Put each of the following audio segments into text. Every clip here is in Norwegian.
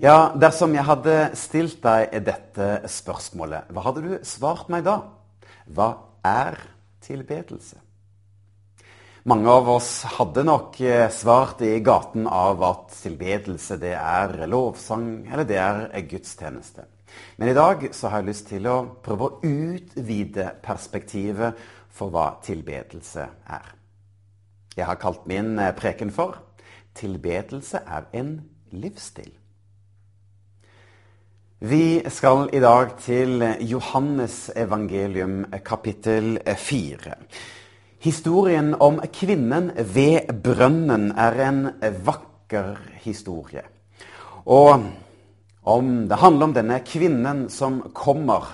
Ja, dersom jeg hadde stilt deg dette spørsmålet, hva hadde du svart meg da? Hva er tilbedelse? Mange av oss hadde nok eh, svart i gaten av at tilbedelse det er lovsang, eller det er gudstjeneste. Men i dag så har jeg lyst til å prøve å utvide perspektivet for hva tilbedelse er. Jeg har kalt min eh, preken for 'Tilbedelse er en livsstil'. Vi skal i dag til Johannes evangelium kapittel 4. Historien om kvinnen ved brønnen er en vakker historie. Og om det handler om denne kvinnen som kommer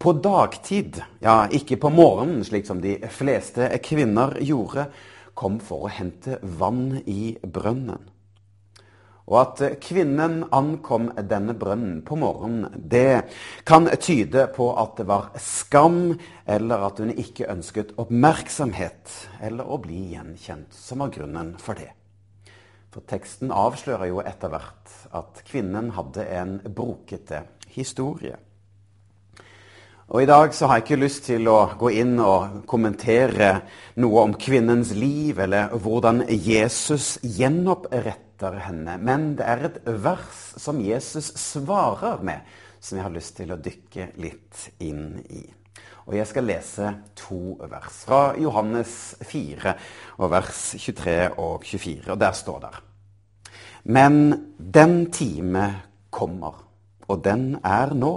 på dagtid, ja, ikke på morgenen, slik som de fleste kvinner gjorde, kom for å hente vann i brønnen. Og at kvinnen ankom denne brønnen på morgenen, det kan tyde på at det var skam, eller at hun ikke ønsket oppmerksomhet, eller å bli gjenkjent, som var grunnen for det. For teksten avslører jo etter hvert at kvinnen hadde en brokete historie. Og I dag så har jeg ikke lyst til å gå inn og kommentere noe om kvinnens liv, eller hvordan Jesus gjenoppretter henne. Men det er et vers som Jesus svarer med, som jeg har lyst til å dykke litt inn i. Og jeg skal lese to vers fra Johannes 4, og vers 23 og 24. Og der står det Men den time kommer, og den er nå,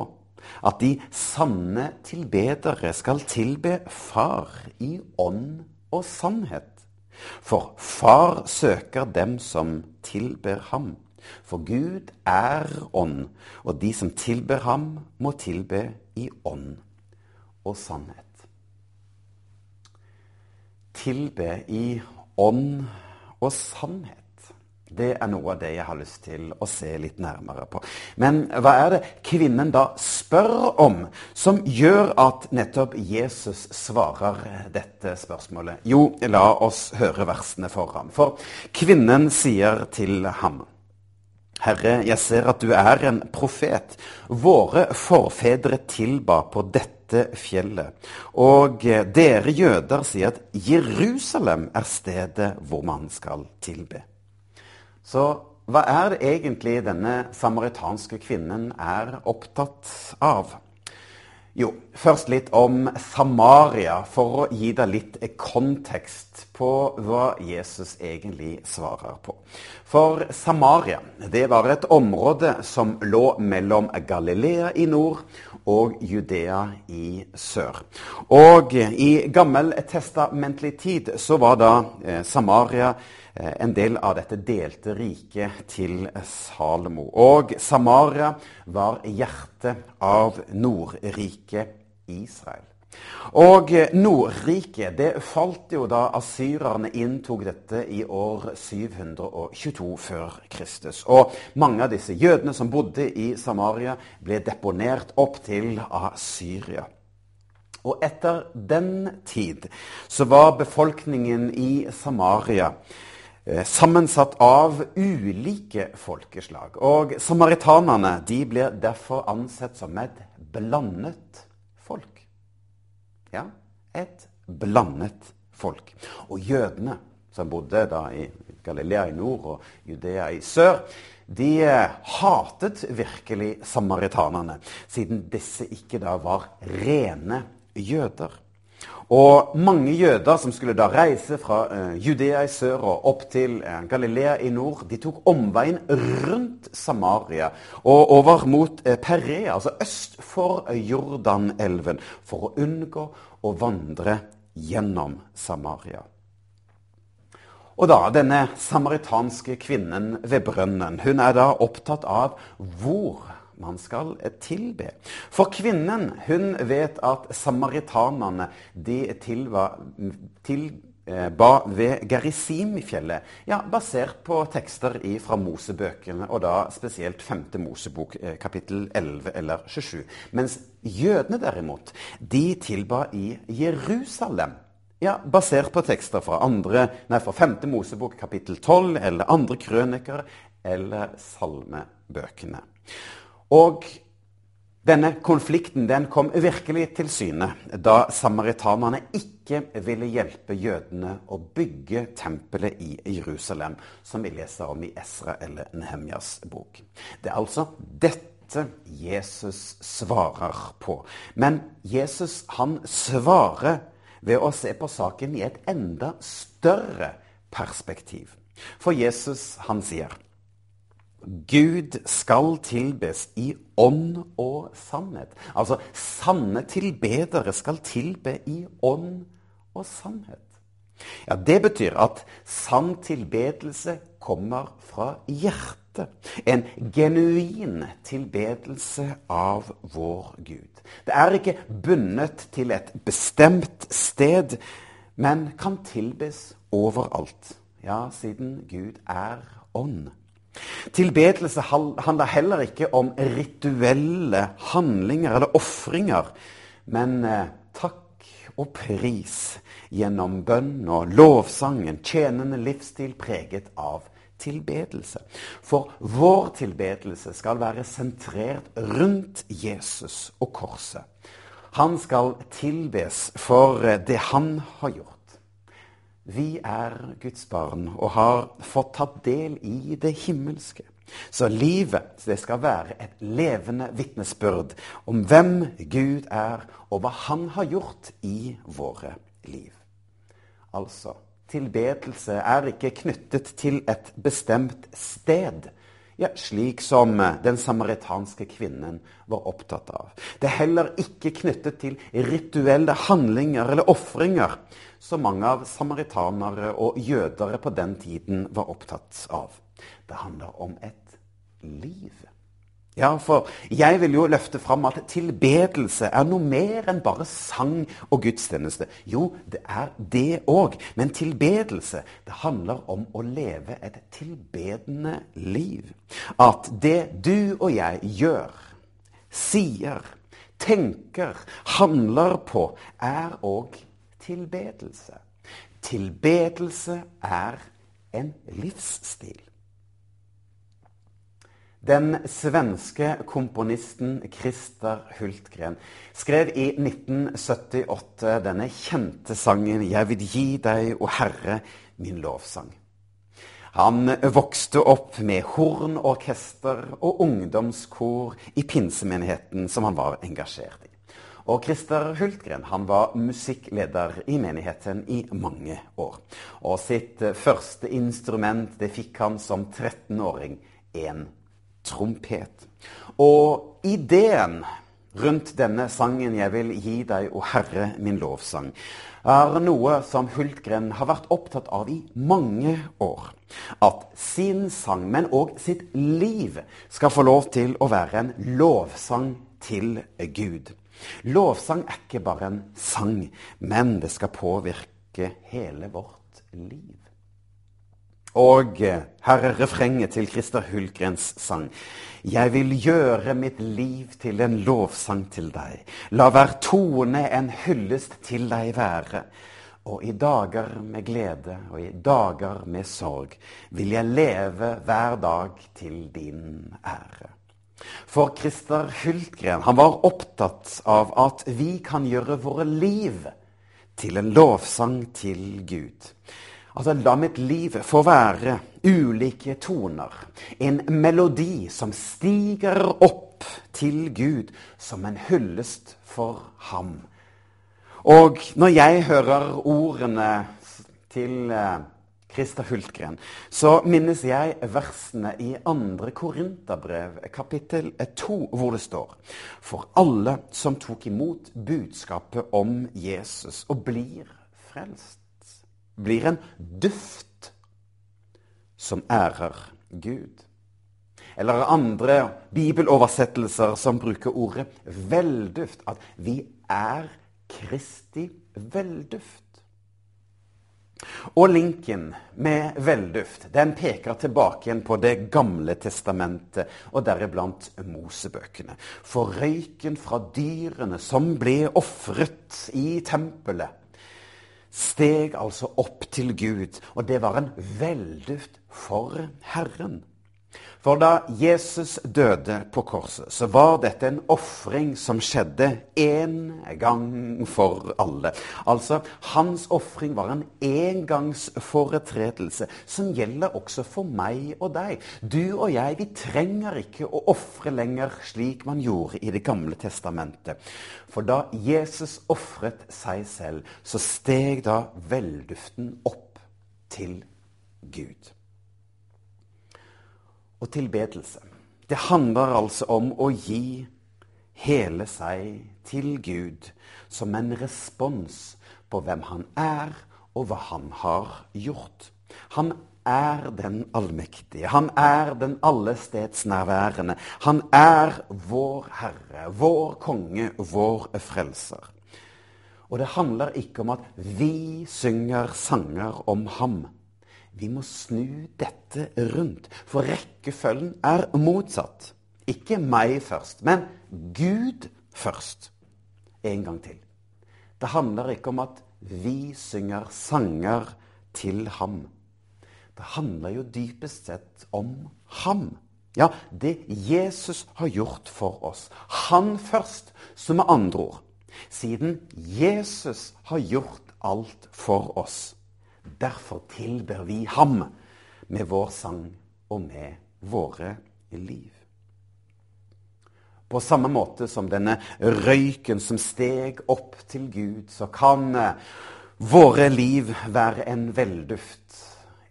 at de sanne tilbedere skal tilbe Far i ånd og sannhet. For Far søker dem som tilber ham. For Gud er ånd, og de som tilber ham, må tilbe i ånd og sannhet. Tilbe i ånd og sannhet. Det er noe av det jeg har lyst til å se litt nærmere på. Men hva er det kvinnen da spør om, som gjør at nettopp Jesus svarer dette spørsmålet? Jo, la oss høre versene for ham. For kvinnen sier til ham Herre, jeg ser at du er en profet. Våre forfedre tilba på dette fjellet. Og dere jøder sier at Jerusalem er stedet hvor man skal tilbe. Så hva er det egentlig denne samaritanske kvinnen er opptatt av? Jo, først litt om Samaria, for å gi deg litt kontekst på hva Jesus egentlig svarer på. For Samaria det var et område som lå mellom Galilea i nord og Judea i sør. Og i gammeltestamentlig tid så var da eh, Samaria Eh, en del av dette delte riket til Salomo. Og Samaria var hjertet av Nordriket Israel. Og Nordriket det falt jo da asyrerne inntok dette i år 722 før Kristus. Og mange av disse jødene som bodde i Samaria, ble deponert opp til Asyria. Og etter den tid så var befolkningen i Samaria Eh, sammensatt av ulike folkeslag. Og samaritanerne de blir derfor ansett som et blandet. Ja, et blandet folk. Og jødene, som bodde da i Galilea i nord og Judea i sør, de eh, hatet virkelig samaritanerne, siden disse ikke da var rene jøder. Og mange jøder som skulle da reise fra uh, Judea i sør og opp til uh, Galilea i nord, de tok omveien rundt Samaria og over mot uh, Perea, altså øst for Jordanelven, for å unngå å vandre gjennom Samaria. Og da, denne samaritanske kvinnen ved brønnen, hun er da opptatt av hvor man skal tilbe. For kvinnen, hun vet at samaritanene de tilba, tilba ved Gerizim-fjellet, ja, basert på tekster fra Mosebøkene, og da spesielt 5. Mosebok, eh, kapittel 11 eller 27. Mens jødene derimot, de tilba i Jerusalem. Ja, basert på tekster fra, andre, nei, fra 5. Mosebok kapittel 12 eller andre krøniker eller salmebøkene. Og denne konflikten den kom virkelig til syne da samaritanerne ikke ville hjelpe jødene å bygge tempelet i Jerusalem, som vi leser om i Esra eller Nehemjas bok. Det er altså dette Jesus svarer på. Men Jesus han svarer ved å se på saken i et enda større perspektiv. For Jesus, han sier Gud skal tilbes i ånd og sannhet. Altså sanne tilbedere skal tilbe i ånd og sannhet. Ja, Det betyr at sann tilbedelse kommer fra hjertet. En genuin tilbedelse av vår Gud. Det er ikke bundet til et bestemt sted, men kan tilbes overalt. Ja, siden Gud er ånd. Tilbedelse handler heller ikke om rituelle handlinger eller ofringer, men eh, takk og pris gjennom bønn og lovsangen, tjenende livsstil preget av tilbedelse. For vår tilbedelse skal være sentrert rundt Jesus og korset. Han skal tilbes for det han har gjort. Vi er Guds barn og har fått tatt del i det himmelske. Så livet det skal være et levende vitnesbyrd om hvem Gud er, og hva Han har gjort i våre liv. Altså tilbedelse er ikke knyttet til et bestemt sted. Ja, slik som den samaritanske kvinnen var opptatt av. Det er heller ikke knyttet til rituelle handlinger eller ofringer, som mange av samaritanere og jødere på den tiden var opptatt av. Det handler om et liv. Ja, for jeg vil jo løfte fram at tilbedelse er noe mer enn bare sang og gudstjeneste. Jo, det er det òg. Men tilbedelse, det handler om å leve et tilbedende liv. At det du og jeg gjør, sier, tenker, handler på, er òg tilbedelse. Tilbedelse er en livsstil. Den svenske komponisten Christer Hultgren skrev i 1978 denne kjente sangen 'Jeg vil gi deg, o Herre, min lovsang'. Han vokste opp med hornorkester og ungdomskor i pinsemenigheten som han var engasjert i. Og Christer Hultgren han var musikkleder i menigheten i mange år. Og sitt første instrument det fikk han som 13-åring, en trompet. Og ideen rundt denne sangen 'Jeg vil gi deg, o Herre, min lovsang', er noe som Hultgren har vært opptatt av i mange år. At sin sang, men òg sitt liv, skal få lov til å være en lovsang til Gud. Lovsang er ikke bare en sang, men det skal påvirke hele vårt liv. Og her er refrenget til Christer Hulgrens sang. Jeg vil gjøre mitt liv til en lovsang til deg. La hver tone en hyllest til deg være. Og i dager med glede og i dager med sorg vil jeg leve hver dag til din ære. For Christer Hultgren han var opptatt av at vi kan gjøre våre liv til en lovsang til Gud. Altså, la mitt liv få være ulike toner. En melodi som stiger opp til Gud som en hyllest for ham. Og når jeg hører ordene til Krista Christer Hultgren, så minnes jeg versene i 2. Korinterbrev, kapittel 2, hvor det står For alle som tok imot budskapet om Jesus og blir frelst blir en duft som ærer Gud. Eller andre bibeloversettelser som bruker ordet velduft. At vi er Kristi velduft. Og linken med velduft den peker tilbake igjen på Det gamle testamentet, og deriblant Mosebøkene. For røyken fra dyrene som ble ofret i tempelet, steg altså opp til Gud, og det var en velduft for Herren. For da Jesus døde på korset, så var dette en ofring som skjedde én gang for alle. Altså, hans ofring var en engangsforetredelse som gjelder også for meg og deg. Du og jeg, vi trenger ikke å ofre lenger slik man gjorde i Det gamle testamentet. For da Jesus ofret seg selv, så steg da velduften opp til Gud og tilbedelse. Det handler altså om å gi hele seg til Gud som en respons på hvem han er, og hva han har gjort. Han er den allmektige. Han er den allestedsnærværende. Han er vår Herre, vår konge, vår frelser. Og det handler ikke om at vi synger sanger om ham. Vi må snu dette rundt, for rekkefølgen er motsatt. Ikke meg først, men Gud først. En gang til. Det handler ikke om at vi synger sanger til ham. Det handler jo dypest sett om ham. Ja, det Jesus har gjort for oss. Han først, som med andre ord. Siden Jesus har gjort alt for oss Derfor tilber vi ham med vår sang og med våre liv. På samme måte som denne røyken som steg opp til Gud, så kan eh, våre liv være en velduft,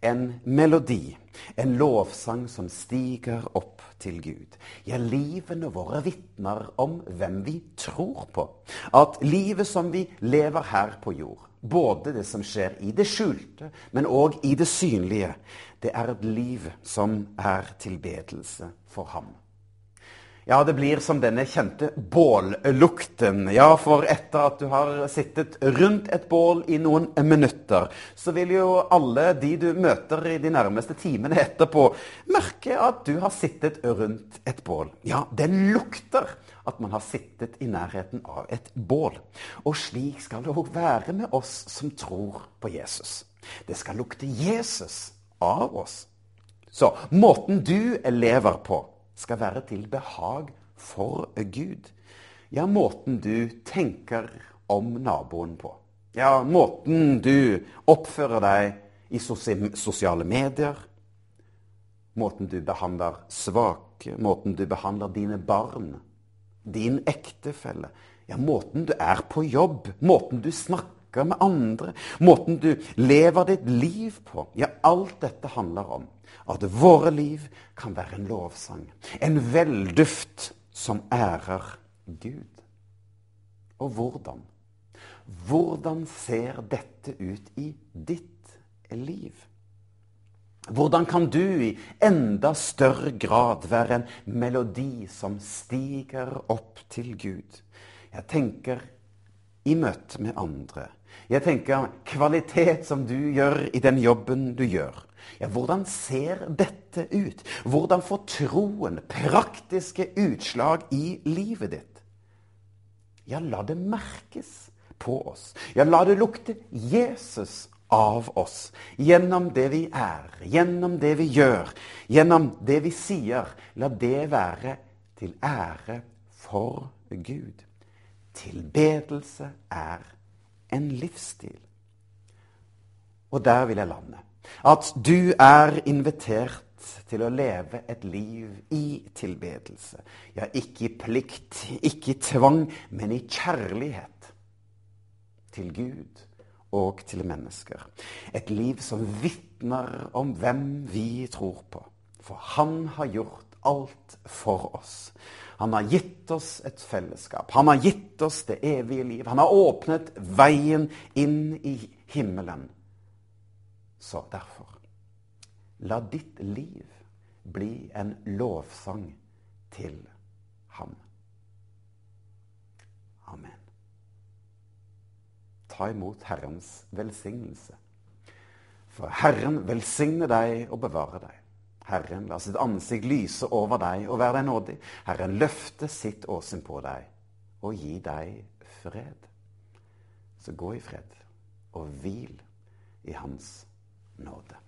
en melodi, en lovsang som stiger opp til Gud. Ja, livene våre vitner om hvem vi tror på. At livet som vi lever her på jord, både det som skjer i det skjulte, men òg i det synlige. Det er et liv som er tilbedelse for ham. Ja, det blir som denne kjente bållukten. Ja, for etter at du har sittet rundt et bål i noen minutter, så vil jo alle de du møter i de nærmeste timene etterpå, merke at du har sittet rundt et bål. Ja, det lukter at man har sittet i nærheten av et bål. Og slik skal det òg være med oss som tror på Jesus. Det skal lukte Jesus av oss. Så måten du lever på skal være til behag for Gud. Ja, måten du tenker om naboen på. Ja, måten du oppfører deg i sosiale medier. Måten du behandler svake, måten du behandler dine barn, din ektefelle. Ja, måten du er på jobb, måten du snakker med andre, måten du lever ditt liv på. Ja, alt dette handler om at våre liv kan være en lovsang. En velduft som ærer Gud. Og hvordan? Hvordan ser dette ut i ditt liv? Hvordan kan du i enda større grad være en melodi som stiger opp til Gud? Jeg tenker i møte med andre. Jeg tenker kvalitet som du gjør i den jobben du gjør. Ja, hvordan ser dette ut? Hvordan får troen praktiske utslag i livet ditt? Ja, la det merkes på oss. Ja, la det lukte Jesus av oss. Gjennom det vi er, gjennom det vi gjør, gjennom det vi sier. La det være til ære for Gud. Tilbedelse er en livsstil. Og der vil jeg lande. At du er invitert til å leve et liv i tilbedelse. Ja, ikke i plikt, ikke i tvang, men i kjærlighet til Gud og til mennesker. Et liv som vitner om hvem vi tror på. For Han har gjort alt for oss. Han har gitt oss et fellesskap. Han har gitt oss det evige liv. Han har åpnet veien inn i himmelen. Så derfor La ditt liv bli en lovsang til ham. Amen. Ta imot Herrens velsignelse. For Herren velsigne deg og bevare deg. Herren la sitt ansikt lyse over deg og være deg nådig. Herren løfte sitt åsyn på deg og gi deg fred. Så gå i fred og hvil i Hans nåde.